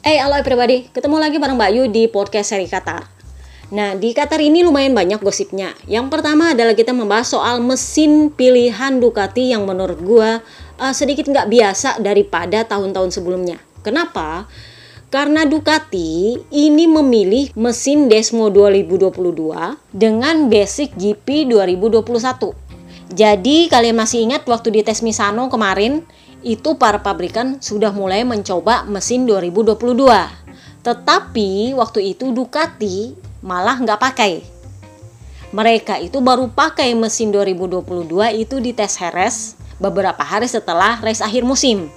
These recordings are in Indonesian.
Hey, halo everybody. Ketemu lagi bareng Mbak Yu di podcast seri Qatar. Nah, di Qatar ini lumayan banyak gosipnya. Yang pertama adalah kita membahas soal mesin pilihan Ducati yang menurut gua uh, sedikit nggak biasa daripada tahun-tahun sebelumnya. Kenapa? Karena Ducati ini memilih mesin Desmo 2022 dengan basic GP 2021. Jadi kalian masih ingat waktu di tes Misano kemarin itu para pabrikan sudah mulai mencoba mesin 2022. Tetapi waktu itu Ducati malah nggak pakai. Mereka itu baru pakai mesin 2022 itu di tes Heres beberapa hari setelah race akhir musim.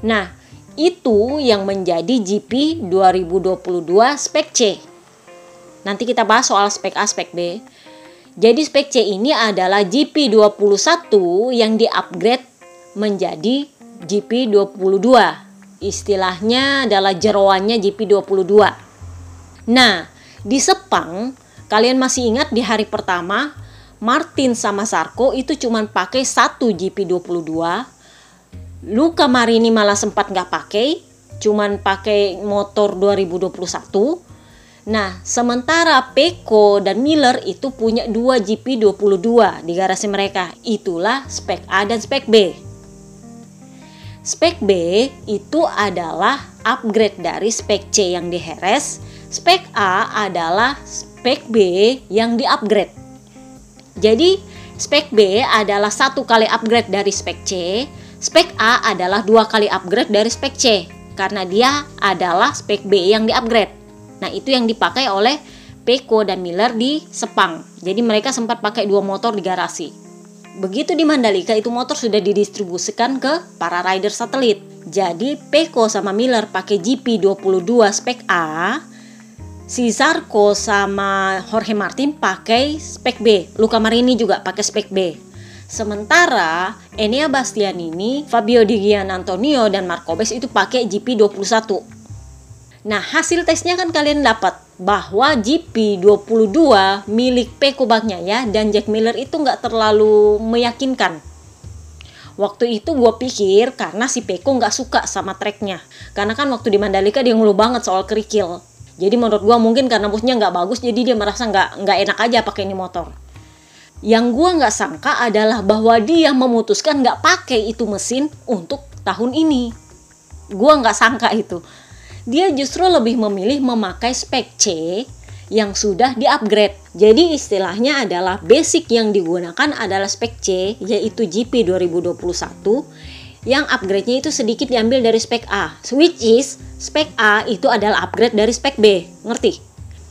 Nah, itu yang menjadi GP 2022 spek C. Nanti kita bahas soal spek A, spek B. Jadi spek C ini adalah GP21 yang di-upgrade menjadi GP22. Istilahnya adalah jeroannya GP22. Nah, di Sepang, kalian masih ingat di hari pertama, Martin sama Sarko itu cuma pakai satu GP22. Luka Marini malah sempat nggak pakai, cuman pakai motor 2021. Nah, sementara Peko dan Miller itu punya dua GP22 di garasi mereka. Itulah spek A dan spek B. Spek B itu adalah upgrade dari spek C yang diheres. Spek A adalah spek B yang di-upgrade. Jadi, spek B adalah satu kali upgrade dari spek C. Spek A adalah dua kali upgrade dari spek C. Karena dia adalah spek B yang di-upgrade. Nah, itu yang dipakai oleh Peko dan Miller di Sepang. Jadi mereka sempat pakai dua motor di garasi. Begitu di Mandalika itu motor sudah didistribusikan ke para rider satelit. Jadi Peko sama Miller pakai GP22 spek A, si Zarko sama Jorge Martin pakai spek B, Luca Marini juga pakai spek B. Sementara Enea Bastianini, Fabio Di Gian Antonio dan Marcobes itu pakai GP21. Nah, hasil tesnya kan kalian dapat bahwa GP22 milik Peko Bagnyaya dan Jack Miller itu nggak terlalu meyakinkan. Waktu itu gue pikir karena si Peko nggak suka sama treknya. Karena kan waktu di Mandalika dia ngeluh banget soal kerikil. Jadi menurut gue mungkin karena busnya nggak bagus jadi dia merasa nggak nggak enak aja pakai ini motor. Yang gue nggak sangka adalah bahwa dia memutuskan nggak pakai itu mesin untuk tahun ini. Gue nggak sangka itu dia justru lebih memilih memakai spek C yang sudah di-upgrade. Jadi istilahnya adalah basic yang digunakan adalah spek C yaitu GP 2021 yang upgrade-nya itu sedikit diambil dari spek A. Which is spek A itu adalah upgrade dari spek B. Ngerti?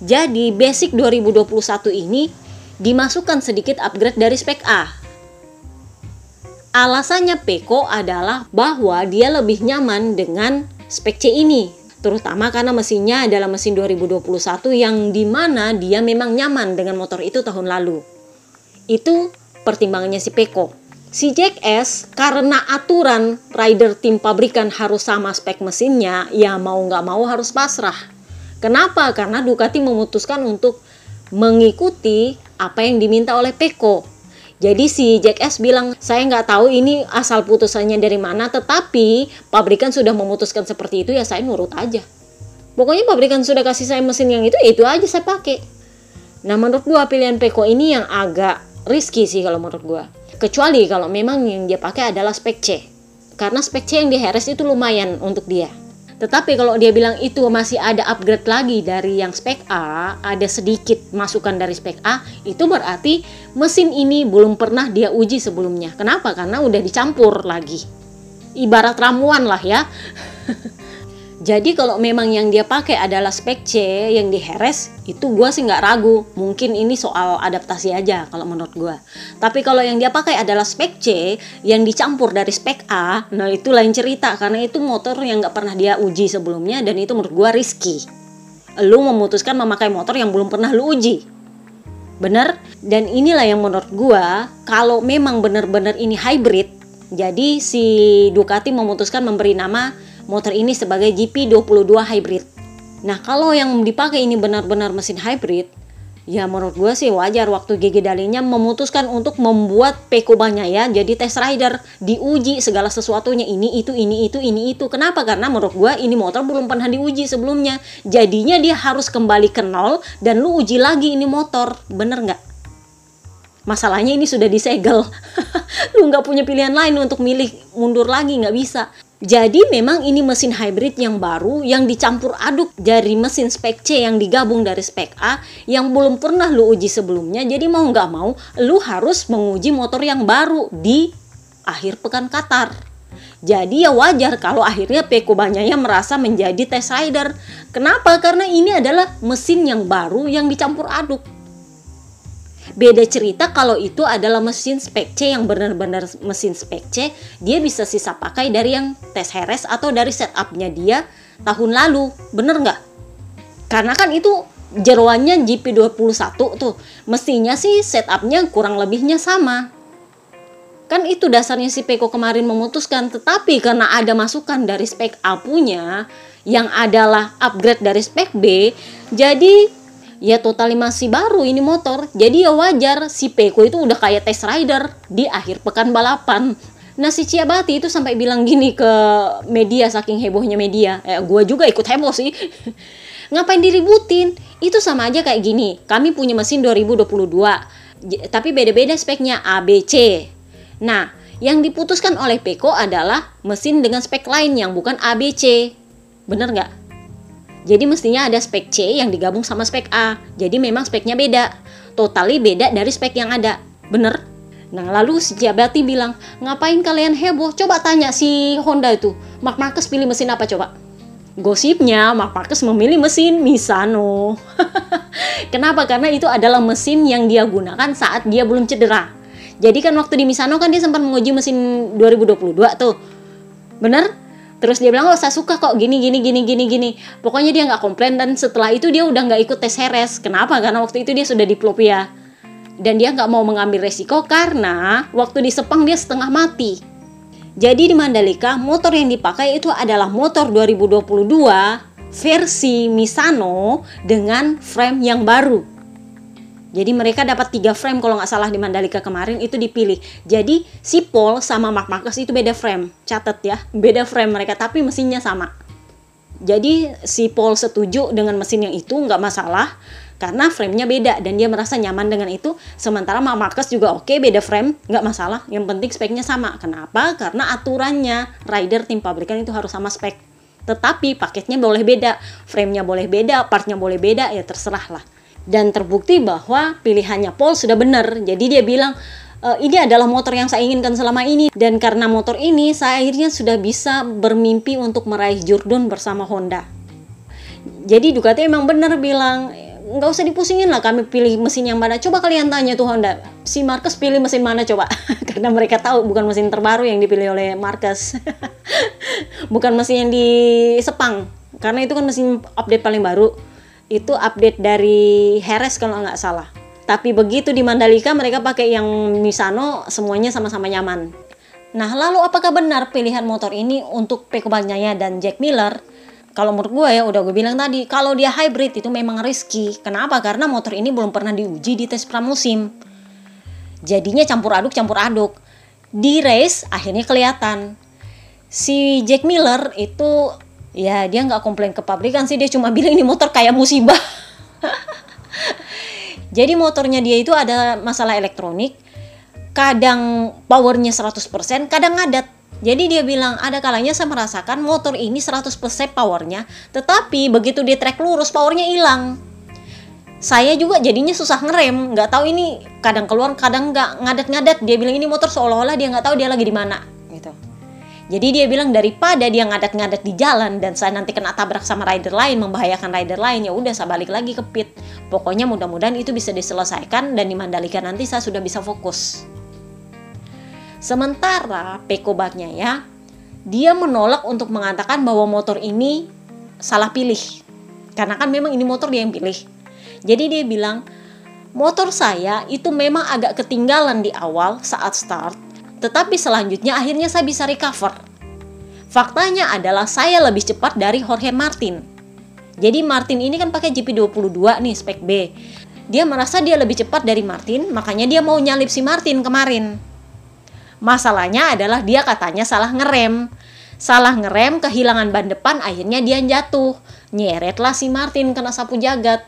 Jadi basic 2021 ini dimasukkan sedikit upgrade dari spek A. Alasannya Peko adalah bahwa dia lebih nyaman dengan spek C ini terutama karena mesinnya adalah mesin 2021 yang di mana dia memang nyaman dengan motor itu tahun lalu. Itu pertimbangannya si Peko. Si Jack S karena aturan rider tim pabrikan harus sama spek mesinnya, ya mau nggak mau harus pasrah. Kenapa? Karena Ducati memutuskan untuk mengikuti apa yang diminta oleh Peko. Jadi si Jack S bilang, saya nggak tahu ini asal putusannya dari mana, tetapi pabrikan sudah memutuskan seperti itu ya saya nurut aja. Pokoknya pabrikan sudah kasih saya mesin yang itu, ya itu aja saya pakai. Nah menurut gua pilihan Peko ini yang agak risky sih kalau menurut gua. Kecuali kalau memang yang dia pakai adalah spek C. Karena spek C yang di Harris itu lumayan untuk dia. Tetapi kalau dia bilang itu masih ada upgrade lagi dari yang spek A, ada sedikit masukan dari spek A, itu berarti mesin ini belum pernah dia uji sebelumnya. Kenapa? Karena udah dicampur lagi. Ibarat ramuan lah ya. Jadi kalau memang yang dia pakai adalah spek C yang di Heres, itu gue sih nggak ragu. Mungkin ini soal adaptasi aja kalau menurut gue. Tapi kalau yang dia pakai adalah spek C yang dicampur dari spek A, nah itu lain cerita karena itu motor yang nggak pernah dia uji sebelumnya dan itu menurut gue risky. Lu memutuskan memakai motor yang belum pernah lu uji. Bener? Dan inilah yang menurut gue kalau memang bener-bener ini hybrid, jadi si Ducati memutuskan memberi nama motor ini sebagai GP22 hybrid. Nah, kalau yang dipakai ini benar-benar mesin hybrid, Ya menurut gue sih wajar waktu Gigi Dalinya memutuskan untuk membuat Peko ya jadi test rider diuji segala sesuatunya ini itu ini itu ini itu. Kenapa? Karena menurut gue ini motor belum pernah diuji sebelumnya. Jadinya dia harus kembali ke nol dan lu uji lagi ini motor bener nggak? Masalahnya ini sudah disegel. Lu nggak punya pilihan lain untuk milih mundur lagi nggak bisa jadi memang ini mesin hybrid yang baru yang dicampur aduk dari mesin spek C yang digabung dari spek A yang belum pernah lu uji sebelumnya. Jadi mau nggak mau lu harus menguji motor yang baru di akhir pekan Qatar. Jadi ya wajar kalau akhirnya Peko Banyaya merasa menjadi test rider. Kenapa? Karena ini adalah mesin yang baru yang dicampur aduk. Beda cerita kalau itu adalah mesin spek C yang benar-benar mesin spek C, dia bisa sisa pakai dari yang tes heres atau dari setupnya dia tahun lalu, bener nggak? Karena kan itu jeroannya GP21 tuh, mestinya sih setupnya kurang lebihnya sama. Kan itu dasarnya si Peko kemarin memutuskan, tetapi karena ada masukan dari spek A punya, yang adalah upgrade dari spek B, jadi ya totali masih baru ini motor jadi ya wajar si Peko itu udah kayak test rider di akhir pekan balapan Nah si Ciabati itu sampai bilang gini ke media saking hebohnya media. Eh, gue juga ikut heboh sih. Ngapain diributin? Itu sama aja kayak gini. Kami punya mesin 2022. Tapi beda-beda speknya A, B, C. Nah, yang diputuskan oleh Peko adalah mesin dengan spek lain yang bukan A, B, C. Bener nggak? Jadi mestinya ada spek C yang digabung sama spek A. Jadi memang speknya beda. Totally beda dari spek yang ada. Bener? Nah lalu si Jabati bilang, ngapain kalian heboh? Coba tanya si Honda itu, Mark Marcus pilih mesin apa coba? Gosipnya Mark Marcus memilih mesin Misano. Kenapa? Karena itu adalah mesin yang dia gunakan saat dia belum cedera. Jadi kan waktu di Misano kan dia sempat menguji mesin 2022 tuh. Bener? Terus dia bilang oh saya suka kok gini gini gini gini gini. Pokoknya dia nggak komplain dan setelah itu dia udah nggak ikut tes heres. Kenapa? Karena waktu itu dia sudah diplopia dan dia nggak mau mengambil resiko karena waktu di Sepang dia setengah mati. Jadi di Mandalika motor yang dipakai itu adalah motor 2022 versi Misano dengan frame yang baru jadi mereka dapat tiga frame kalau nggak salah di Mandalika kemarin itu dipilih. Jadi si Paul sama Mark Marcus itu beda frame. Catat ya, beda frame mereka tapi mesinnya sama. Jadi si Paul setuju dengan mesin yang itu nggak masalah karena framenya beda dan dia merasa nyaman dengan itu. Sementara Mark Marcus juga oke beda frame nggak masalah. Yang penting speknya sama. Kenapa? Karena aturannya rider tim pabrikan itu harus sama spek. Tetapi paketnya boleh beda, framenya boleh beda, partnya boleh beda, ya terserah lah dan terbukti bahwa pilihannya Paul sudah benar. Jadi dia bilang e, ini adalah motor yang saya inginkan selama ini dan karena motor ini saya akhirnya sudah bisa bermimpi untuk meraih Jordan bersama Honda. Jadi Ducati emang benar bilang nggak usah dipusingin lah kami pilih mesin yang mana. Coba kalian tanya tuh Honda, si Marcus pilih mesin mana coba? Karena mereka tahu bukan mesin terbaru yang dipilih oleh Marcus. bukan mesin yang di Sepang. Karena itu kan mesin update paling baru itu update dari Heres kalau nggak salah. Tapi begitu di Mandalika mereka pakai yang Misano semuanya sama-sama nyaman. Nah lalu apakah benar pilihan motor ini untuk Peko Bagnaia dan Jack Miller? Kalau menurut gue ya udah gue bilang tadi kalau dia hybrid itu memang risky. Kenapa? Karena motor ini belum pernah diuji di tes pramusim. Jadinya campur aduk campur aduk. Di race akhirnya kelihatan si Jack Miller itu ya dia nggak komplain ke pabrikan sih dia cuma bilang ini motor kayak musibah. Jadi motornya dia itu ada masalah elektronik. Kadang powernya 100% kadang ngadat. Jadi dia bilang ada kalanya saya merasakan motor ini 100% powernya tetapi begitu dia trek lurus powernya hilang. Saya juga jadinya susah ngerem nggak tahu ini kadang keluar kadang nggak ngadat-ngadat. Dia bilang ini motor seolah-olah dia nggak tahu dia lagi di mana jadi dia bilang daripada dia ngadat-ngadat di jalan dan saya nanti kena tabrak sama rider lain, membahayakan rider lain, ya udah saya balik lagi ke pit. Pokoknya mudah-mudahan itu bisa diselesaikan dan di Mandalika nanti saya sudah bisa fokus. Sementara Peko Bagnya ya, dia menolak untuk mengatakan bahwa motor ini salah pilih. Karena kan memang ini motor dia yang pilih. Jadi dia bilang, motor saya itu memang agak ketinggalan di awal saat start tetapi selanjutnya akhirnya saya bisa recover. Faktanya adalah saya lebih cepat dari Jorge Martin. Jadi Martin ini kan pakai GP22 nih spek B. dia merasa dia lebih cepat dari Martin, makanya dia mau nyalip si Martin kemarin. Masalahnya adalah dia katanya salah ngerem. Salah ngerem, kehilangan ban depan, akhirnya dia jatuh. Nyeretlah si Martin kena sapu jagat.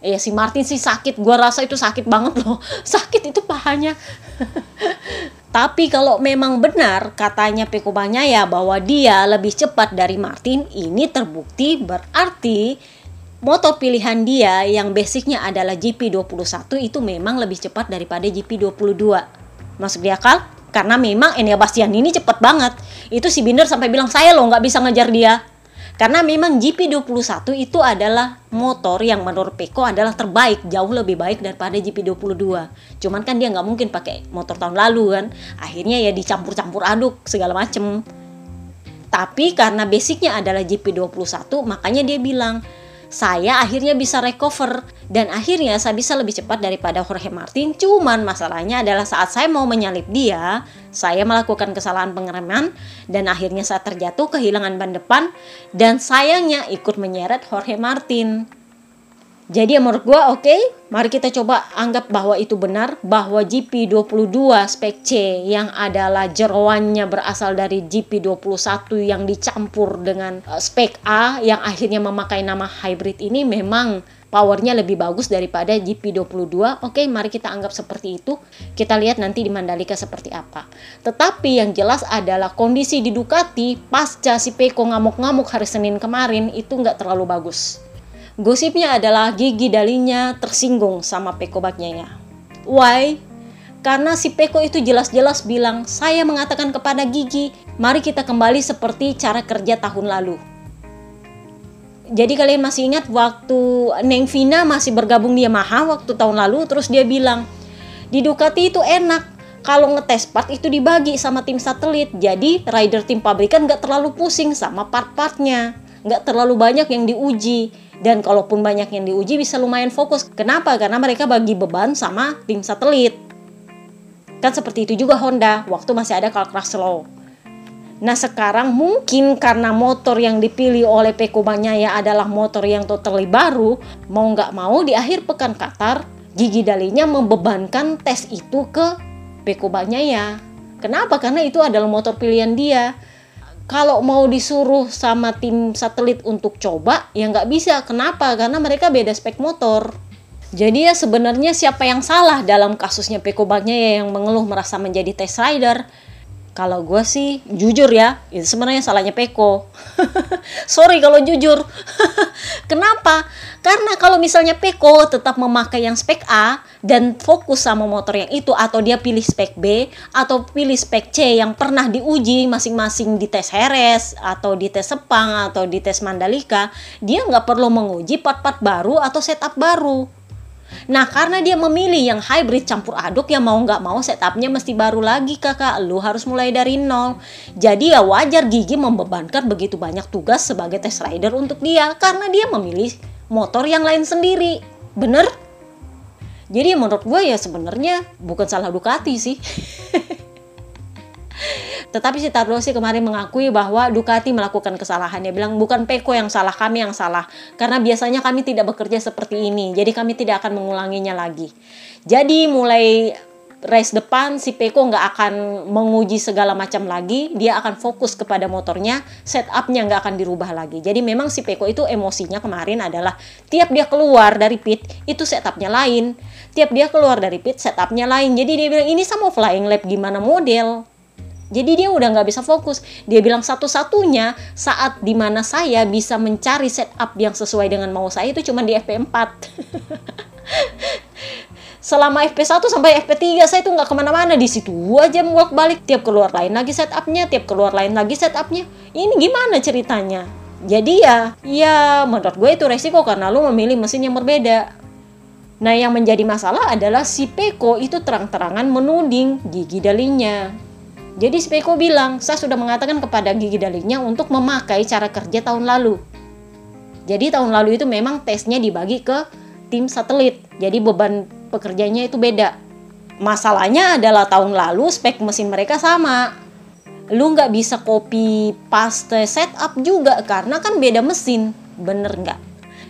Ya si Martin sih sakit, gua rasa itu sakit banget loh. Sakit itu pahanya. Tapi kalau memang benar katanya Peko ya bahwa dia lebih cepat dari Martin, ini terbukti berarti motor pilihan dia yang basicnya adalah GP21 itu memang lebih cepat daripada GP22. Masuk di akal? Karena memang Enea Bastian ini cepat banget. Itu si Binder sampai bilang saya loh nggak bisa ngejar dia. Karena memang GP21 itu adalah motor yang menurut Peko adalah terbaik, jauh lebih baik daripada GP22. Cuman kan dia nggak mungkin pakai motor tahun lalu kan. Akhirnya ya dicampur-campur aduk segala macem. Tapi karena basicnya adalah GP21, makanya dia bilang, saya akhirnya bisa recover dan akhirnya saya bisa lebih cepat daripada Jorge Martin. Cuman masalahnya adalah saat saya mau menyalip dia, saya melakukan kesalahan pengereman dan akhirnya saya terjatuh kehilangan ban depan dan sayangnya ikut menyeret Jorge Martin. Jadi menurut gue oke, okay, mari kita coba anggap bahwa itu benar bahwa GP22 spek C yang adalah jeroannya berasal dari GP21 yang dicampur dengan uh, spek A yang akhirnya memakai nama hybrid ini memang powernya lebih bagus daripada GP22. Oke, mari kita anggap seperti itu. Kita lihat nanti di Mandalika seperti apa. Tetapi yang jelas adalah kondisi di Ducati pasca si Peko ngamuk-ngamuk hari Senin kemarin itu nggak terlalu bagus Gosipnya adalah gigi dalinya tersinggung sama Peko Bagnyaya. Why? Karena si Peko itu jelas-jelas bilang, saya mengatakan kepada Gigi, mari kita kembali seperti cara kerja tahun lalu. Jadi kalian masih ingat waktu Neng Vina masih bergabung di Yamaha waktu tahun lalu, terus dia bilang, di Ducati itu enak, kalau ngetes part itu dibagi sama tim satelit, jadi rider tim pabrikan nggak terlalu pusing sama part-partnya, nggak terlalu banyak yang diuji dan kalaupun banyak yang diuji bisa lumayan fokus. Kenapa? Karena mereka bagi beban sama tim satelit. Kan seperti itu juga Honda waktu masih ada Carl Crutchlow. Nah sekarang mungkin karena motor yang dipilih oleh Peko Banyaya adalah motor yang totally baru, mau nggak mau di akhir pekan Qatar, Gigi Dalinya membebankan tes itu ke Peko Banyaya. Kenapa? Karena itu adalah motor pilihan dia kalau mau disuruh sama tim satelit untuk coba ya nggak bisa. Kenapa? Karena mereka beda spek motor. Jadi ya sebenarnya siapa yang salah dalam kasusnya Peko ya yang mengeluh merasa menjadi test rider kalau gue sih jujur ya, itu sebenarnya salahnya Peko. Sorry kalau jujur. Kenapa? Karena kalau misalnya Peko tetap memakai yang spek A dan fokus sama motor yang itu atau dia pilih spek B atau pilih spek C yang pernah diuji masing-masing di tes Heres atau di tes Sepang atau di tes Mandalika, dia nggak perlu menguji part-part baru atau setup baru Nah karena dia memilih yang hybrid campur aduk ya mau nggak mau setupnya mesti baru lagi kakak. Lu harus mulai dari nol. Jadi ya wajar Gigi membebankan begitu banyak tugas sebagai test rider untuk dia karena dia memilih motor yang lain sendiri. Bener? Jadi menurut gue ya sebenarnya bukan salah Ducati sih. Tetapi si Tardosi kemarin mengakui bahwa Ducati melakukan kesalahan. Dia bilang bukan Peko yang salah, kami yang salah. Karena biasanya kami tidak bekerja seperti ini. Jadi kami tidak akan mengulanginya lagi. Jadi mulai race depan si Peko nggak akan menguji segala macam lagi, dia akan fokus kepada motornya, setupnya nggak akan dirubah lagi. Jadi memang si Peko itu emosinya kemarin adalah tiap dia keluar dari pit itu setupnya lain, tiap dia keluar dari pit setupnya lain. Jadi dia bilang ini sama flying lap gimana model, jadi dia udah nggak bisa fokus. Dia bilang satu-satunya saat di mana saya bisa mencari setup yang sesuai dengan mau saya itu cuma di FP4. Selama FP1 sampai FP3 saya tuh nggak ke mana-mana di situ aja bolak balik tiap keluar lain lagi setupnya, tiap keluar lain lagi setupnya. Ini gimana ceritanya? Jadi ya, ya menurut gue itu resiko karena lu memilih mesin yang berbeda. Nah yang menjadi masalah adalah si Peko itu terang-terangan menuding gigi dalinya. Jadi Speko bilang, saya sudah mengatakan kepada gigi dalingnya untuk memakai cara kerja tahun lalu. Jadi tahun lalu itu memang tesnya dibagi ke tim satelit. Jadi beban pekerjanya itu beda. Masalahnya adalah tahun lalu spek mesin mereka sama. Lu nggak bisa copy paste setup juga karena kan beda mesin. Bener nggak?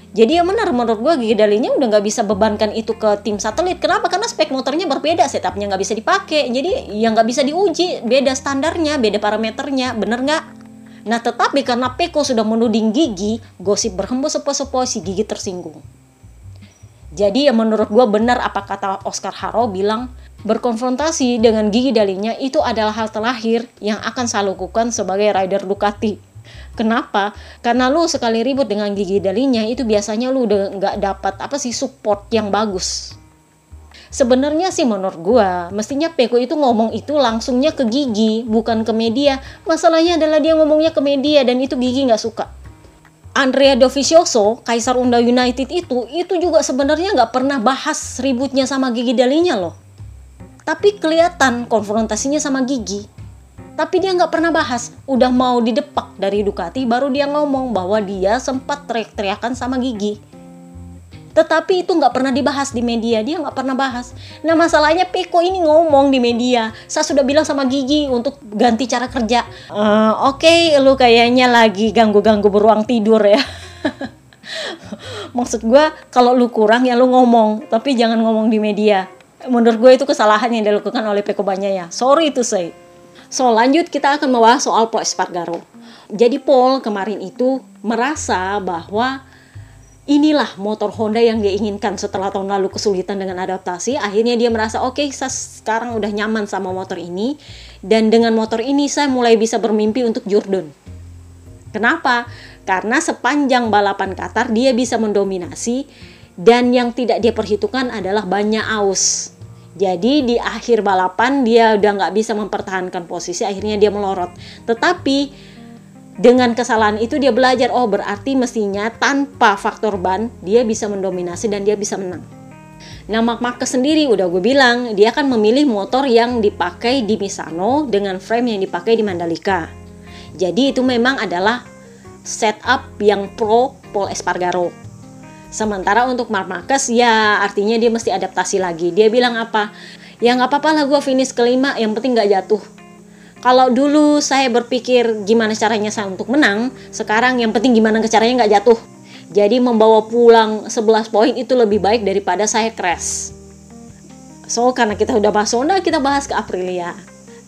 Jadi ya benar menurut gue gigi dalinya udah nggak bisa bebankan itu ke tim satelit. Kenapa? Karena spek motornya berbeda, setupnya nggak bisa dipakai. Jadi yang nggak bisa diuji, beda standarnya, beda parameternya, bener nggak? Nah tetapi karena Peko sudah menuding Gigi, gosip berhembus sepo-sepo si Gigi tersinggung. Jadi ya menurut gue benar apa kata Oscar Haro bilang berkonfrontasi dengan Gigi dalinya itu adalah hal terakhir yang akan saya lakukan sebagai rider Ducati Kenapa? Karena lu sekali ribut dengan gigi dalinya itu biasanya lu udah nggak dapat apa sih support yang bagus. Sebenarnya sih menurut gua, mestinya Peko itu ngomong itu langsungnya ke Gigi, bukan ke media. Masalahnya adalah dia ngomongnya ke media dan itu Gigi nggak suka. Andrea Dovizioso, Kaisar Unda United itu, itu juga sebenarnya nggak pernah bahas ributnya sama Gigi Dalinya loh. Tapi kelihatan konfrontasinya sama Gigi tapi dia nggak pernah bahas. Udah mau didepak dari Ducati baru dia ngomong bahwa dia sempat teriak-teriakan sama Gigi. Tetapi itu nggak pernah dibahas di media dia nggak pernah bahas. Nah masalahnya Peko ini ngomong di media. Saya sudah bilang sama Gigi untuk ganti cara kerja. Uh, oke okay, lu kayaknya lagi ganggu-ganggu beruang tidur ya. Maksud gue kalau lu kurang ya lu ngomong tapi jangan ngomong di media. Menurut gue itu kesalahan yang dilakukan oleh Peko Banya ya sorry to say So lanjut kita akan membahas soal Paul Espargaro. Jadi Paul kemarin itu merasa bahwa inilah motor Honda yang dia inginkan setelah tahun lalu kesulitan dengan adaptasi. Akhirnya dia merasa oke okay, saya sekarang udah nyaman sama motor ini dan dengan motor ini saya mulai bisa bermimpi untuk Jordan. Kenapa? Karena sepanjang balapan Qatar dia bisa mendominasi dan yang tidak dia perhitungkan adalah banyak aus. Jadi di akhir balapan dia udah nggak bisa mempertahankan posisi, akhirnya dia melorot. Tetapi dengan kesalahan itu dia belajar, oh berarti mestinya tanpa faktor ban dia bisa mendominasi dan dia bisa menang. Nah Mark Marquez sendiri udah gue bilang dia akan memilih motor yang dipakai di Misano dengan frame yang dipakai di Mandalika. Jadi itu memang adalah setup yang pro Paul Espargaro. Sementara untuk Mark Marquez ya artinya dia mesti adaptasi lagi. Dia bilang apa? Ya nggak apa-apa lah gue finish kelima, yang penting nggak jatuh. Kalau dulu saya berpikir gimana caranya saya untuk menang, sekarang yang penting gimana caranya nggak jatuh. Jadi membawa pulang 11 poin itu lebih baik daripada saya crash. So karena kita udah bahas Honda, kita bahas ke Aprilia.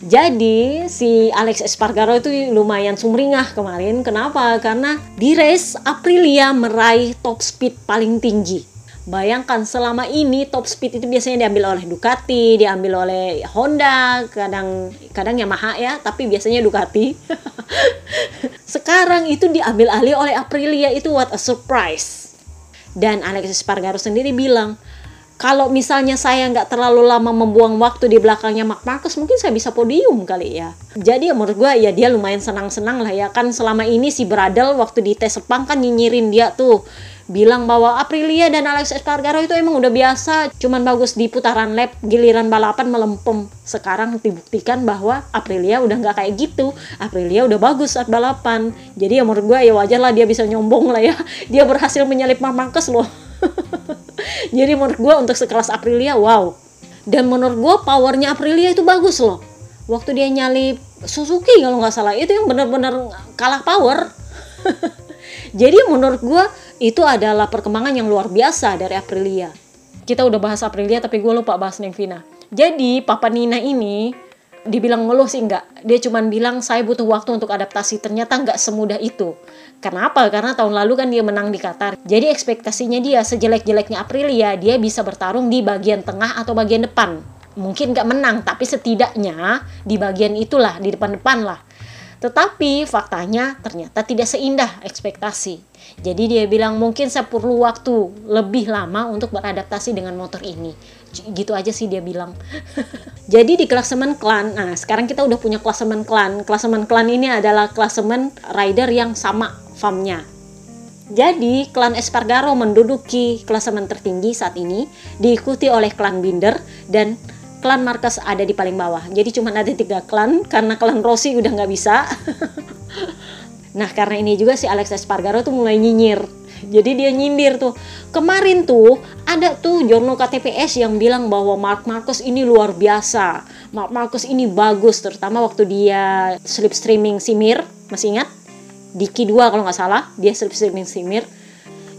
Jadi si Alex Espargaro itu lumayan sumringah kemarin. Kenapa? Karena di race Aprilia meraih top speed paling tinggi. Bayangkan selama ini top speed itu biasanya diambil oleh Ducati, diambil oleh Honda, kadang kadang Yamaha ya, tapi biasanya Ducati. Sekarang itu diambil alih oleh Aprilia itu what a surprise. Dan Alex Espargaro sendiri bilang, kalau misalnya saya nggak terlalu lama membuang waktu di belakangnya Mark Marcus mungkin saya bisa podium kali ya. Jadi ya menurut gue ya dia lumayan senang-senang lah ya. Kan selama ini si Bradel waktu di tes Sepang kan nyinyirin dia tuh. Bilang bahwa Aprilia dan Alex Espargaro itu emang udah biasa cuman bagus di putaran lap giliran balapan melempem. Sekarang dibuktikan bahwa Aprilia udah nggak kayak gitu. Aprilia udah bagus saat balapan. Jadi ya menurut gue ya wajar lah dia bisa nyombong lah ya. Dia berhasil menyalip Mark Marcus loh Jadi menurut gue untuk sekelas Aprilia wow. Dan menurut gue powernya Aprilia itu bagus loh. Waktu dia nyalip Suzuki kalau nggak salah itu yang benar-benar kalah power. Jadi menurut gue itu adalah perkembangan yang luar biasa dari Aprilia. Kita udah bahas Aprilia tapi gue lupa bahas Nevina. Jadi Papa Nina ini dibilang ngeluh sih enggak. Dia cuma bilang saya butuh waktu untuk adaptasi. Ternyata nggak semudah itu. Kenapa? Karena tahun lalu kan dia menang di Qatar. Jadi ekspektasinya dia sejelek-jeleknya Aprilia, dia bisa bertarung di bagian tengah atau bagian depan. Mungkin nggak menang, tapi setidaknya di bagian itulah, di depan-depan lah. Tetapi faktanya ternyata tidak seindah ekspektasi. Jadi dia bilang mungkin saya perlu waktu lebih lama untuk beradaptasi dengan motor ini gitu aja sih dia bilang. Jadi di klasemen klan nah sekarang kita udah punya klasemen klan. Klasemen klan ini adalah klasemen rider yang sama farmnya. Jadi klan Espargaro menduduki klasemen tertinggi saat ini diikuti oleh klan Binder dan klan Marcus ada di paling bawah. Jadi cuma ada tiga klan karena klan Rossi udah nggak bisa. Nah karena ini juga si Alex Espargaro tuh mulai nyinyir jadi dia nyindir tuh. Kemarin tuh ada tuh jurnal KTPS yang bilang bahwa Mark Marcus ini luar biasa. Mark Marcus ini bagus terutama waktu dia slip streaming Simir, masih ingat? Di Q2 kalau nggak salah, dia slip streaming Simir.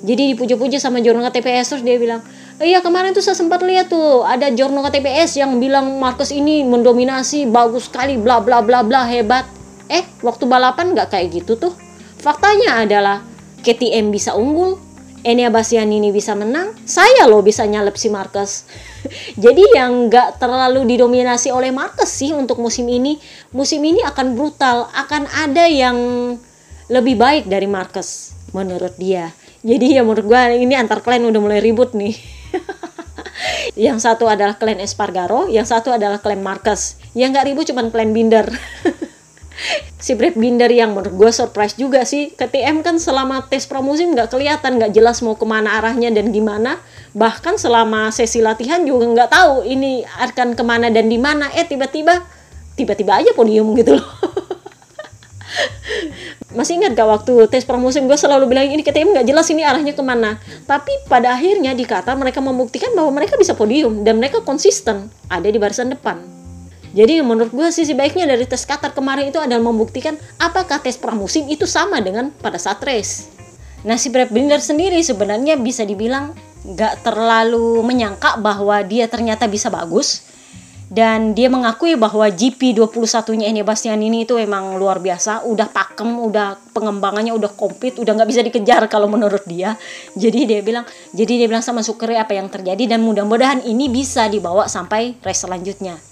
jadi dipuji-puji sama jurnal KTPS terus dia bilang iya kemarin tuh saya sempat lihat tuh ada jurnal KTPS yang bilang Marcus ini mendominasi bagus sekali bla bla bla bla hebat eh waktu balapan nggak kayak gitu tuh faktanya adalah KTM bisa unggul Enia Bastianini bisa menang, saya loh bisa nyalep si Marcus. Jadi yang nggak terlalu didominasi oleh Marcus sih untuk musim ini. Musim ini akan brutal, akan ada yang lebih baik dari Marcus menurut dia. Jadi ya menurut gue ini antar klan udah mulai ribut nih. yang satu adalah klan Espargaro, yang satu adalah klan Marcus. Yang nggak ribut cuma klan Binder. si Brad Binder yang menurut gue surprise juga sih. KTM kan selama tes pramusim nggak kelihatan nggak jelas mau ke mana arahnya dan gimana. Bahkan selama sesi latihan juga nggak tahu ini akan ke mana dan di mana. Eh tiba-tiba tiba-tiba aja podium gitu loh. Masih ingat gak waktu tes pramusim gue selalu bilang ini KTM nggak jelas ini arahnya ke mana. Tapi pada akhirnya di Qatar mereka membuktikan bahwa mereka bisa podium dan mereka konsisten ada di barisan depan jadi menurut gue sisi baiknya dari tes Qatar kemarin itu adalah membuktikan apakah tes pramusim itu sama dengan pada saat race. Nah si Brad Binder sendiri sebenarnya bisa dibilang gak terlalu menyangka bahwa dia ternyata bisa bagus dan dia mengakui bahwa GP 21-nya Eni Bastian ini itu emang luar biasa, udah pakem, udah pengembangannya udah komplit, udah nggak bisa dikejar kalau menurut dia. Jadi dia bilang, jadi dia bilang sama Sukri apa yang terjadi dan mudah-mudahan ini bisa dibawa sampai race selanjutnya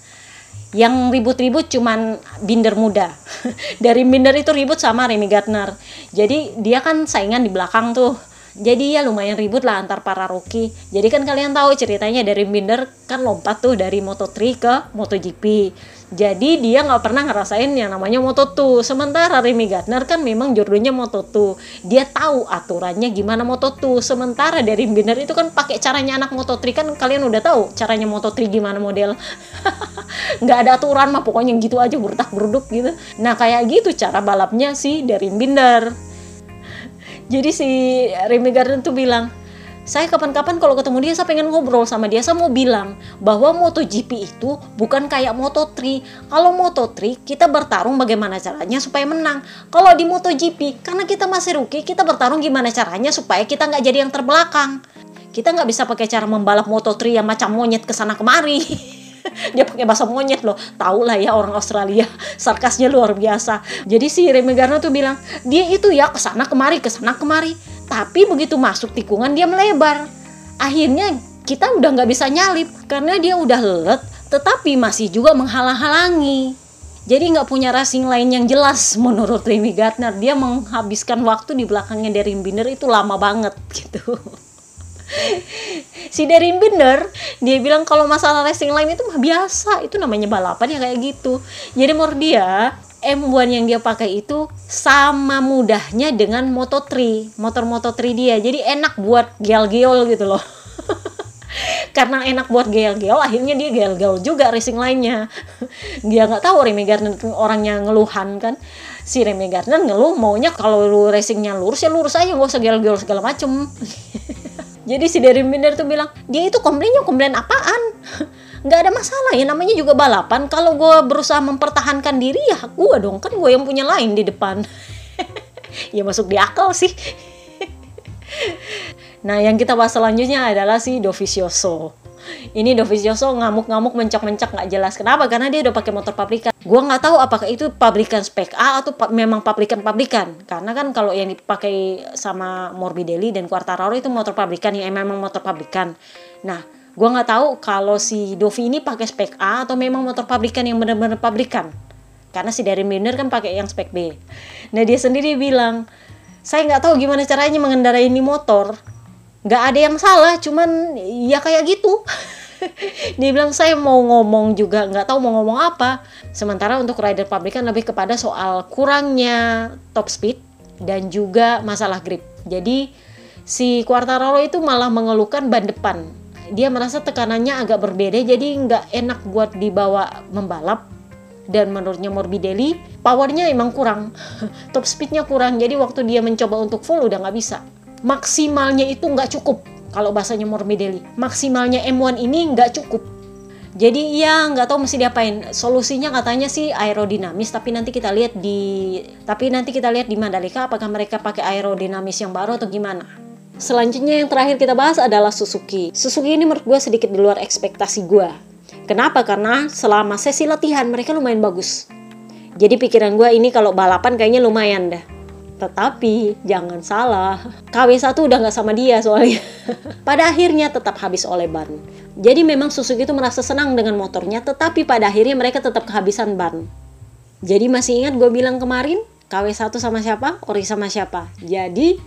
yang ribut-ribut cuman Binder muda. Dari Binder itu ribut sama Remy Gardner. Jadi dia kan saingan di belakang tuh jadi ya lumayan ribut lah antar para rookie. Jadi kan kalian tahu ceritanya dari Binder kan lompat tuh dari Moto3 ke MotoGP jadi dia nggak pernah ngerasain yang namanya Moto2 sementara Remy Gardner kan memang jodohnya Moto2 dia tahu aturannya gimana Moto2 sementara dari Binder itu kan pakai caranya anak Moto3 kan kalian udah tahu caranya Moto3 gimana model. Nggak ada aturan mah pokoknya gitu aja bertak berduk gitu. Nah kayak gitu cara balapnya sih dari Binder jadi si Remy Garden tuh bilang saya kapan-kapan kalau ketemu dia saya pengen ngobrol sama dia. Saya mau bilang bahwa MotoGP itu bukan kayak Moto3. Kalau Moto3 kita bertarung bagaimana caranya supaya menang. Kalau di MotoGP karena kita masih rookie kita bertarung gimana caranya supaya kita nggak jadi yang terbelakang. Kita nggak bisa pakai cara membalap Moto3 yang macam monyet ke sana kemari dia pakai bahasa monyet loh. Tau lah ya orang Australia. Sarkasnya luar biasa. Jadi si Remy Gardner tuh bilang dia itu ya ke sana kemari ke sana kemari. Tapi begitu masuk tikungan dia melebar. Akhirnya kita udah nggak bisa nyalip karena dia udah lelet tetapi masih juga menghalang-halangi. Jadi nggak punya racing lain yang jelas menurut Remy Gardner. Dia menghabiskan waktu di belakangnya dari Binder itu lama banget gitu si Derin Binder dia bilang kalau masalah racing line itu mah biasa. Itu namanya balapan ya kayak gitu. Jadi menurut dia M1 yang dia pakai itu sama mudahnya dengan Moto3 motor Moto3 dia. Jadi enak buat geol-geol gitu loh. Karena enak buat geol-geol akhirnya dia geol-geol juga racing lainnya. Dia nggak tahu Remy Gardner orangnya ngeluhan kan. Si Remy Gardner ngeluh maunya kalau racingnya lurus ya lurus aja gak usah geol-geol segala macem jadi si Darren Binder tuh bilang dia itu komplainnya komplain apaan? Nggak ada masalah ya namanya juga balapan. Kalau gue berusaha mempertahankan diri ya gue dong. Kan gue yang punya lain di depan. Ya masuk di akal sih nah yang kita bahas selanjutnya adalah si Dovizioso. Ini Dovizioso ngamuk-ngamuk mencak-mencak nggak jelas. Kenapa? Karena dia udah pakai motor pabrikan. Gua nggak tahu apakah itu pabrikan spek A atau pa memang pabrikan-pabrikan. Karena kan kalau yang dipakai sama Morbidelli dan Quartararo itu motor pabrikan yang memang motor pabrikan. Nah gua nggak tahu kalau si Dovi ini pakai spek A atau memang motor pabrikan yang benar-benar pabrikan. Karena si Darren Binder kan pakai yang spek B. Nah dia sendiri bilang saya nggak tahu gimana caranya mengendarai ini motor nggak ada yang salah cuman ya kayak gitu. Dia bilang saya mau ngomong juga nggak tahu mau ngomong apa. Sementara untuk rider pabrikan lebih kepada soal kurangnya top speed dan juga masalah grip. Jadi si Quartararo itu malah mengeluhkan ban depan. Dia merasa tekanannya agak berbeda jadi nggak enak buat dibawa membalap. Dan menurutnya Morbidelli powernya emang kurang. Top speednya kurang jadi waktu dia mencoba untuk full udah nggak bisa maksimalnya itu nggak cukup kalau bahasanya Morbidelli maksimalnya M1 ini nggak cukup jadi ya nggak tahu mesti diapain solusinya katanya sih aerodinamis tapi nanti kita lihat di tapi nanti kita lihat di Mandalika apakah mereka pakai aerodinamis yang baru atau gimana Selanjutnya yang terakhir kita bahas adalah Suzuki. Suzuki ini menurut gue sedikit di luar ekspektasi gue. Kenapa? Karena selama sesi latihan mereka lumayan bagus. Jadi pikiran gue ini kalau balapan kayaknya lumayan dah. Tetapi jangan salah, KW1 udah nggak sama dia soalnya. pada akhirnya tetap habis oleh ban. Jadi memang Suzuki itu merasa senang dengan motornya, tetapi pada akhirnya mereka tetap kehabisan ban. Jadi masih ingat gue bilang kemarin, KW1 sama siapa? Ori sama siapa? Jadi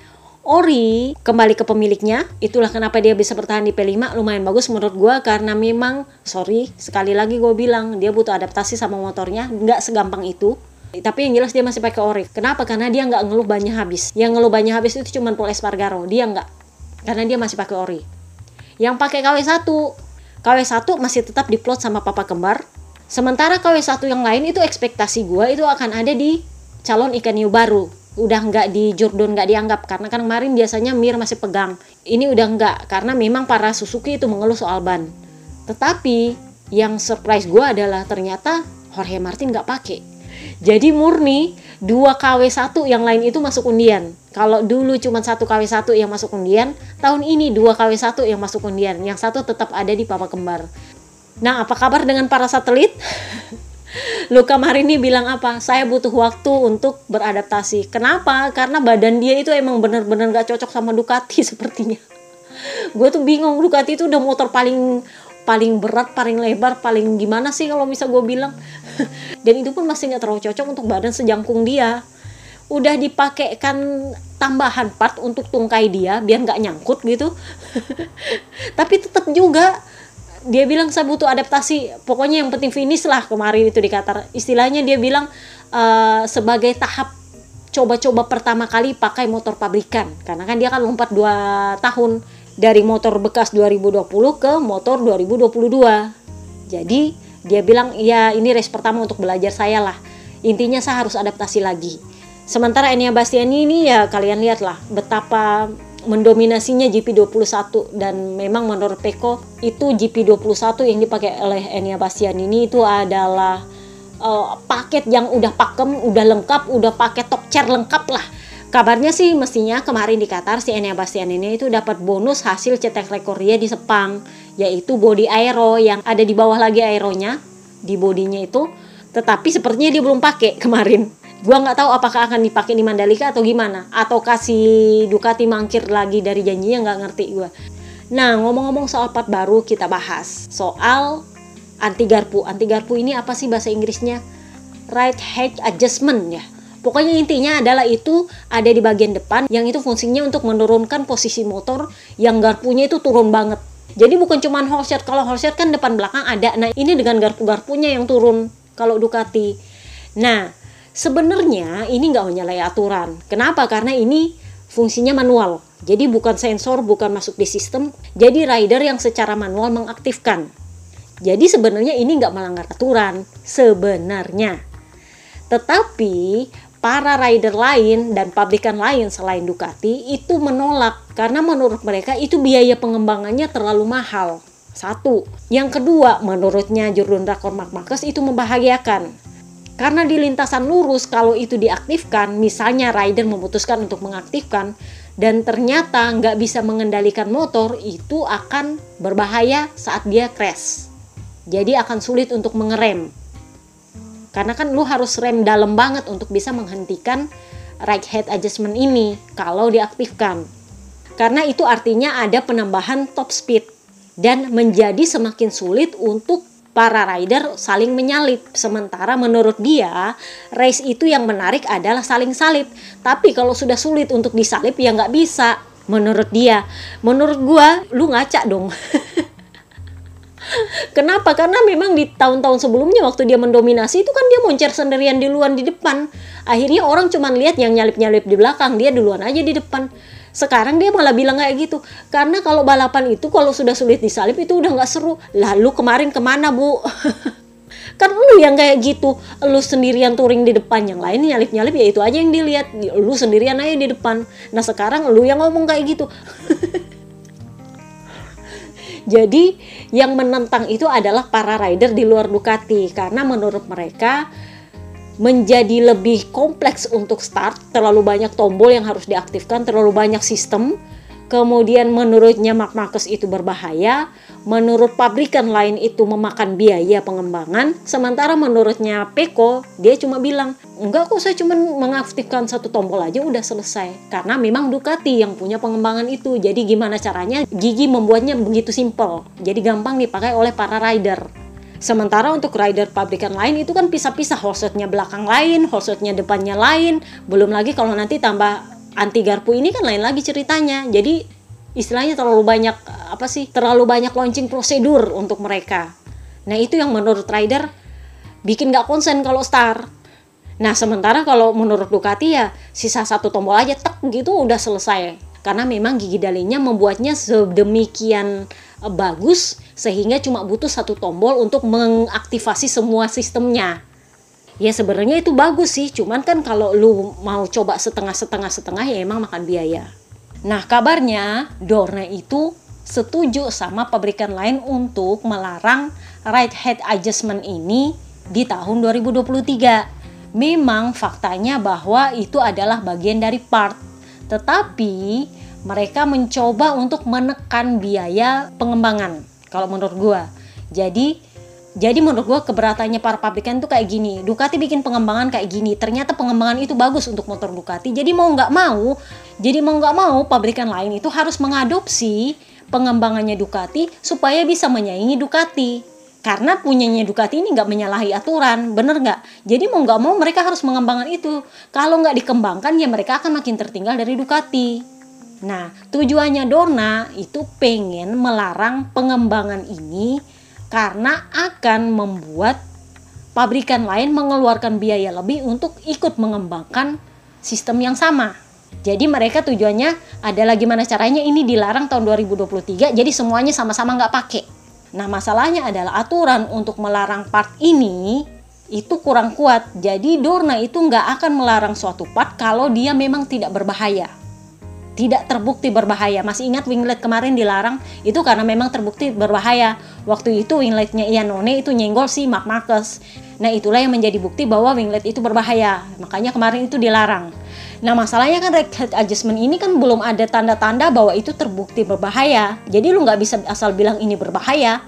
Ori kembali ke pemiliknya. Itulah kenapa dia bisa bertahan di P5 lumayan bagus menurut gue karena memang sorry sekali lagi gue bilang dia butuh adaptasi sama motornya nggak segampang itu. Tapi yang jelas dia masih pakai ori. Kenapa? Karena dia nggak ngeluh banyak habis. Yang ngeluh banyak habis itu cuma Paul Espargaro. Dia nggak. Karena dia masih pakai ori. Yang pakai KW1, KW1 masih tetap diplot sama papa kembar. Sementara KW1 yang lain itu ekspektasi gue itu akan ada di calon ikan hiu baru udah nggak di Jordan nggak dianggap karena kan kemarin biasanya Mir masih pegang ini udah nggak karena memang para Suzuki itu mengeluh soal ban tetapi yang surprise gue adalah ternyata Jorge Martin nggak pakai jadi murni 2 KW1 yang lain itu masuk undian kalau dulu cuma satu KW1 yang masuk undian tahun ini 2 KW1 yang masuk undian yang satu tetap ada di papa kembar nah apa kabar dengan para satelit Luka Marini bilang apa? Saya butuh waktu untuk beradaptasi. Kenapa? Karena badan dia itu emang bener-bener gak cocok sama Ducati sepertinya. Gue tuh bingung Ducati itu udah motor paling paling berat, paling lebar, paling gimana sih kalau bisa gue bilang. Dan itu pun masih gak terlalu cocok untuk badan sejangkung dia. Udah dipakaikan tambahan part untuk tungkai dia biar nggak nyangkut gitu. Tapi tetap juga dia bilang saya butuh adaptasi pokoknya yang penting finish lah kemarin itu di Qatar istilahnya dia bilang uh, sebagai tahap coba-coba pertama kali pakai motor pabrikan karena kan dia kan lompat 2 tahun dari motor bekas 2020 ke motor 2022 jadi dia bilang ya ini race pertama untuk belajar saya lah. Intinya saya harus adaptasi lagi. Sementara Enia Bastiani ini ya kalian lihat lah betapa mendominasinya GP21 dan memang menurut Peko itu GP21 yang dipakai oleh Enia Bastian ini itu adalah uh, paket yang udah pakem, udah lengkap, udah pakai top chair lengkap lah. Kabarnya sih mestinya kemarin di Qatar si Enia Bastian ini itu dapat bonus hasil cetek rekor dia di Sepang yaitu body aero yang ada di bawah lagi aeronya di bodinya itu. Tetapi sepertinya dia belum pakai kemarin. Gua nggak tahu apakah akan dipakai di Mandalika atau gimana atau kasih Ducati mangkir lagi dari janjinya nggak ngerti gua. Nah ngomong-ngomong soal part baru kita bahas soal anti garpu. Anti garpu ini apa sih bahasa Inggrisnya? Right head adjustment ya Pokoknya intinya adalah itu ada di bagian depan yang itu fungsinya untuk menurunkan posisi motor yang garpunya itu turun banget. Jadi bukan cuma horsehead, kalau horsehead kan depan belakang ada. Nah ini dengan garpu-garpunya yang turun kalau Ducati. Nah Sebenarnya ini nggak menyalahi aturan. Kenapa? Karena ini fungsinya manual. Jadi bukan sensor, bukan masuk di sistem. Jadi rider yang secara manual mengaktifkan. Jadi sebenarnya ini nggak melanggar aturan. Sebenarnya. Tetapi para rider lain dan pabrikan lain selain Ducati itu menolak karena menurut mereka itu biaya pengembangannya terlalu mahal. Satu. Yang kedua, menurutnya Jordan Mark Marcus itu membahayakan karena di lintasan lurus kalau itu diaktifkan, misalnya rider memutuskan untuk mengaktifkan dan ternyata nggak bisa mengendalikan motor, itu akan berbahaya saat dia crash. Jadi akan sulit untuk mengerem. Karena kan lu harus rem dalam banget untuk bisa menghentikan right head adjustment ini kalau diaktifkan. Karena itu artinya ada penambahan top speed dan menjadi semakin sulit untuk para rider saling menyalip. Sementara menurut dia, race itu yang menarik adalah saling salip. Tapi kalau sudah sulit untuk disalip ya nggak bisa. Menurut dia, menurut gua, lu ngaca dong. Kenapa? Karena memang di tahun-tahun sebelumnya waktu dia mendominasi itu kan dia moncer sendirian di luar di depan. Akhirnya orang cuma lihat yang nyalip-nyalip di belakang, dia duluan aja di depan. Sekarang dia malah bilang kayak gitu. Karena kalau balapan itu kalau sudah sulit disalip itu udah nggak seru. Lalu kemarin ke mana bu? Kan lu yang kayak gitu. Lu sendirian touring di depan yang lain nyalip nyalip ya itu aja yang dilihat. Lu sendirian aja di depan. Nah sekarang lu yang ngomong kayak gitu jadi yang menentang itu adalah para rider di luar Ducati karena menurut mereka menjadi lebih kompleks untuk start, terlalu banyak tombol yang harus diaktifkan, terlalu banyak sistem. Kemudian menurutnya Mark Marcus itu berbahaya, menurut pabrikan lain itu memakan biaya pengembangan, sementara menurutnya Peko dia cuma bilang, enggak kok saya cuma mengaktifkan satu tombol aja udah selesai. Karena memang Ducati yang punya pengembangan itu, jadi gimana caranya Gigi membuatnya begitu simple, jadi gampang dipakai oleh para rider. Sementara untuk rider pabrikan lain itu kan pisah-pisah, hostnya belakang lain, hostnya depannya lain, belum lagi kalau nanti tambah anti garpu ini kan lain lagi ceritanya. Jadi istilahnya terlalu banyak apa sih terlalu banyak launching prosedur untuk mereka. Nah itu yang menurut rider bikin gak konsen kalau start. Nah sementara kalau menurut Ducati ya sisa satu tombol aja tek gitu udah selesai. Karena memang gigi dalinya membuatnya sedemikian eh, bagus sehingga cuma butuh satu tombol untuk mengaktifasi semua sistemnya ya sebenarnya itu bagus sih cuman kan kalau lu mau coba setengah setengah setengah ya emang makan biaya. Nah kabarnya Dorna itu setuju sama pabrikan lain untuk melarang right head adjustment ini di tahun 2023 memang faktanya bahwa itu adalah bagian dari part tetapi mereka mencoba untuk menekan biaya pengembangan kalau menurut gua. Jadi jadi menurut gue keberatannya para pabrikan tuh kayak gini. Ducati bikin pengembangan kayak gini. Ternyata pengembangan itu bagus untuk motor Ducati. Jadi mau nggak mau jadi mau nggak mau pabrikan lain itu harus mengadopsi pengembangannya Ducati supaya bisa menyaingi Ducati. Karena punyanya Ducati ini nggak menyalahi aturan bener nggak? Jadi mau nggak mau mereka harus mengembangkan itu. Kalau nggak dikembangkan ya mereka akan makin tertinggal dari Ducati. Nah, tujuannya Dorna itu pengen melarang pengembangan ini karena akan membuat pabrikan lain mengeluarkan biaya lebih untuk ikut mengembangkan sistem yang sama. Jadi mereka tujuannya adalah gimana caranya ini dilarang tahun 2023 jadi semuanya sama-sama nggak pakai. Nah masalahnya adalah aturan untuk melarang part ini itu kurang kuat. Jadi Dorna itu nggak akan melarang suatu part kalau dia memang tidak berbahaya tidak terbukti berbahaya. Masih ingat winglet kemarin dilarang itu karena memang terbukti berbahaya. Waktu itu wingletnya Iannone itu nyenggol si Mark Marcus. Nah itulah yang menjadi bukti bahwa winglet itu berbahaya. Makanya kemarin itu dilarang. Nah masalahnya kan head adjustment ini kan belum ada tanda-tanda bahwa itu terbukti berbahaya. Jadi lu nggak bisa asal bilang ini berbahaya.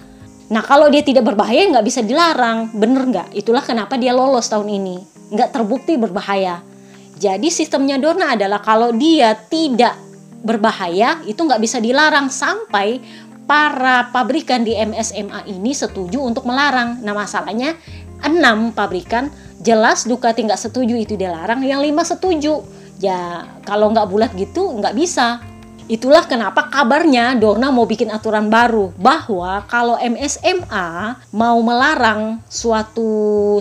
Nah kalau dia tidak berbahaya nggak bisa dilarang, bener nggak? Itulah kenapa dia lolos tahun ini, nggak terbukti berbahaya. Jadi sistemnya Dorna adalah kalau dia tidak berbahaya itu nggak bisa dilarang sampai para pabrikan di MSMA ini setuju untuk melarang. Nah masalahnya enam pabrikan jelas Ducati nggak setuju itu dilarang, yang lima setuju. Ya kalau nggak bulat gitu nggak bisa. Itulah kenapa kabarnya Dorna mau bikin aturan baru bahwa kalau MSMA mau melarang suatu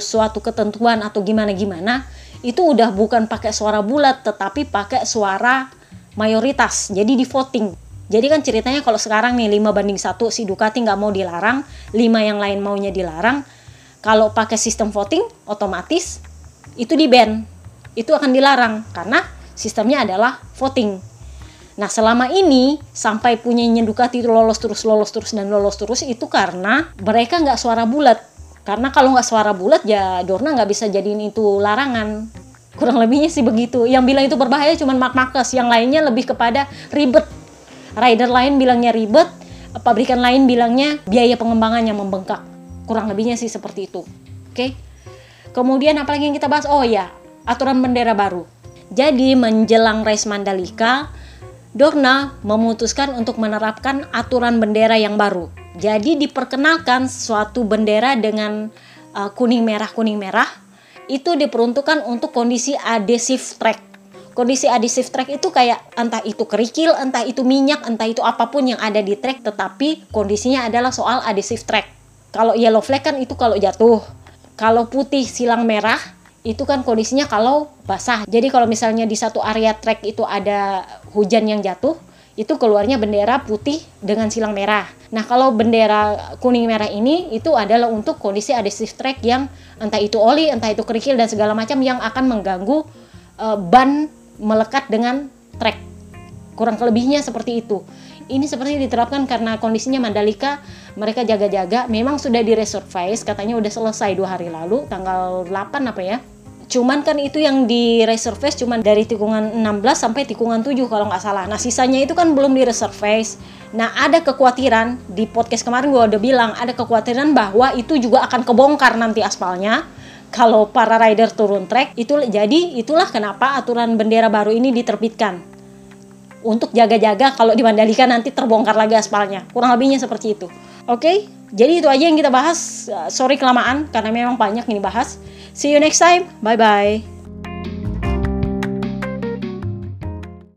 suatu ketentuan atau gimana gimana itu udah bukan pakai suara bulat tetapi pakai suara mayoritas. Jadi di voting. Jadi kan ceritanya kalau sekarang nih 5 banding satu si Ducati nggak mau dilarang 5 yang lain maunya dilarang kalau pakai sistem voting otomatis itu di ban. Itu akan dilarang karena sistemnya adalah voting. Nah selama ini sampai punyanya Ducati itu lolos terus lolos terus dan lolos terus itu karena mereka nggak suara bulat karena kalau nggak suara bulat ya Dorna nggak bisa jadiin itu larangan. Kurang lebihnya sih begitu. Yang bilang itu berbahaya cuma Mark Marcus yang lainnya lebih kepada ribet. Rider lain bilangnya ribet pabrikan lain bilangnya biaya pengembangan yang membengkak. Kurang lebihnya sih seperti itu. Oke? Okay? kemudian apalagi yang kita bahas? Oh ya aturan bendera baru. Jadi menjelang race Mandalika Dorna memutuskan untuk menerapkan aturan bendera yang baru jadi diperkenalkan suatu bendera dengan uh, kuning merah kuning merah itu diperuntukkan untuk kondisi adhesive track. Kondisi adhesive track itu kayak entah itu kerikil, entah itu minyak, entah itu apa pun yang ada di track tetapi kondisinya adalah soal adhesive track. Kalau yellow flag kan itu kalau jatuh. Kalau putih silang merah itu kan kondisinya kalau basah. Jadi kalau misalnya di satu area track itu ada hujan yang jatuh, itu keluarnya bendera putih dengan silang merah. Nah, kalau bendera kuning merah ini itu adalah untuk kondisi adhesive track yang entah itu oli, entah itu kerikil dan segala macam yang akan mengganggu uh, ban melekat dengan track. Kurang lebihnya seperti itu. Ini seperti diterapkan karena kondisinya Mandalika mereka jaga-jaga memang sudah di resurface katanya udah selesai dua hari lalu tanggal 8 apa ya Cuman kan itu yang di resurface cuman dari tikungan 16 sampai tikungan 7 kalau nggak salah. Nah sisanya itu kan belum di resurface. Nah ada kekhawatiran di podcast kemarin gue udah bilang ada kekhawatiran bahwa itu juga akan kebongkar nanti aspalnya kalau para rider turun trek itu jadi itulah kenapa aturan bendera baru ini diterbitkan untuk jaga-jaga kalau di Mandalika nanti terbongkar lagi aspalnya kurang lebihnya seperti itu oke okay? Jadi itu aja yang kita bahas. Sorry kelamaan karena memang banyak ini bahas see you next time. Bye bye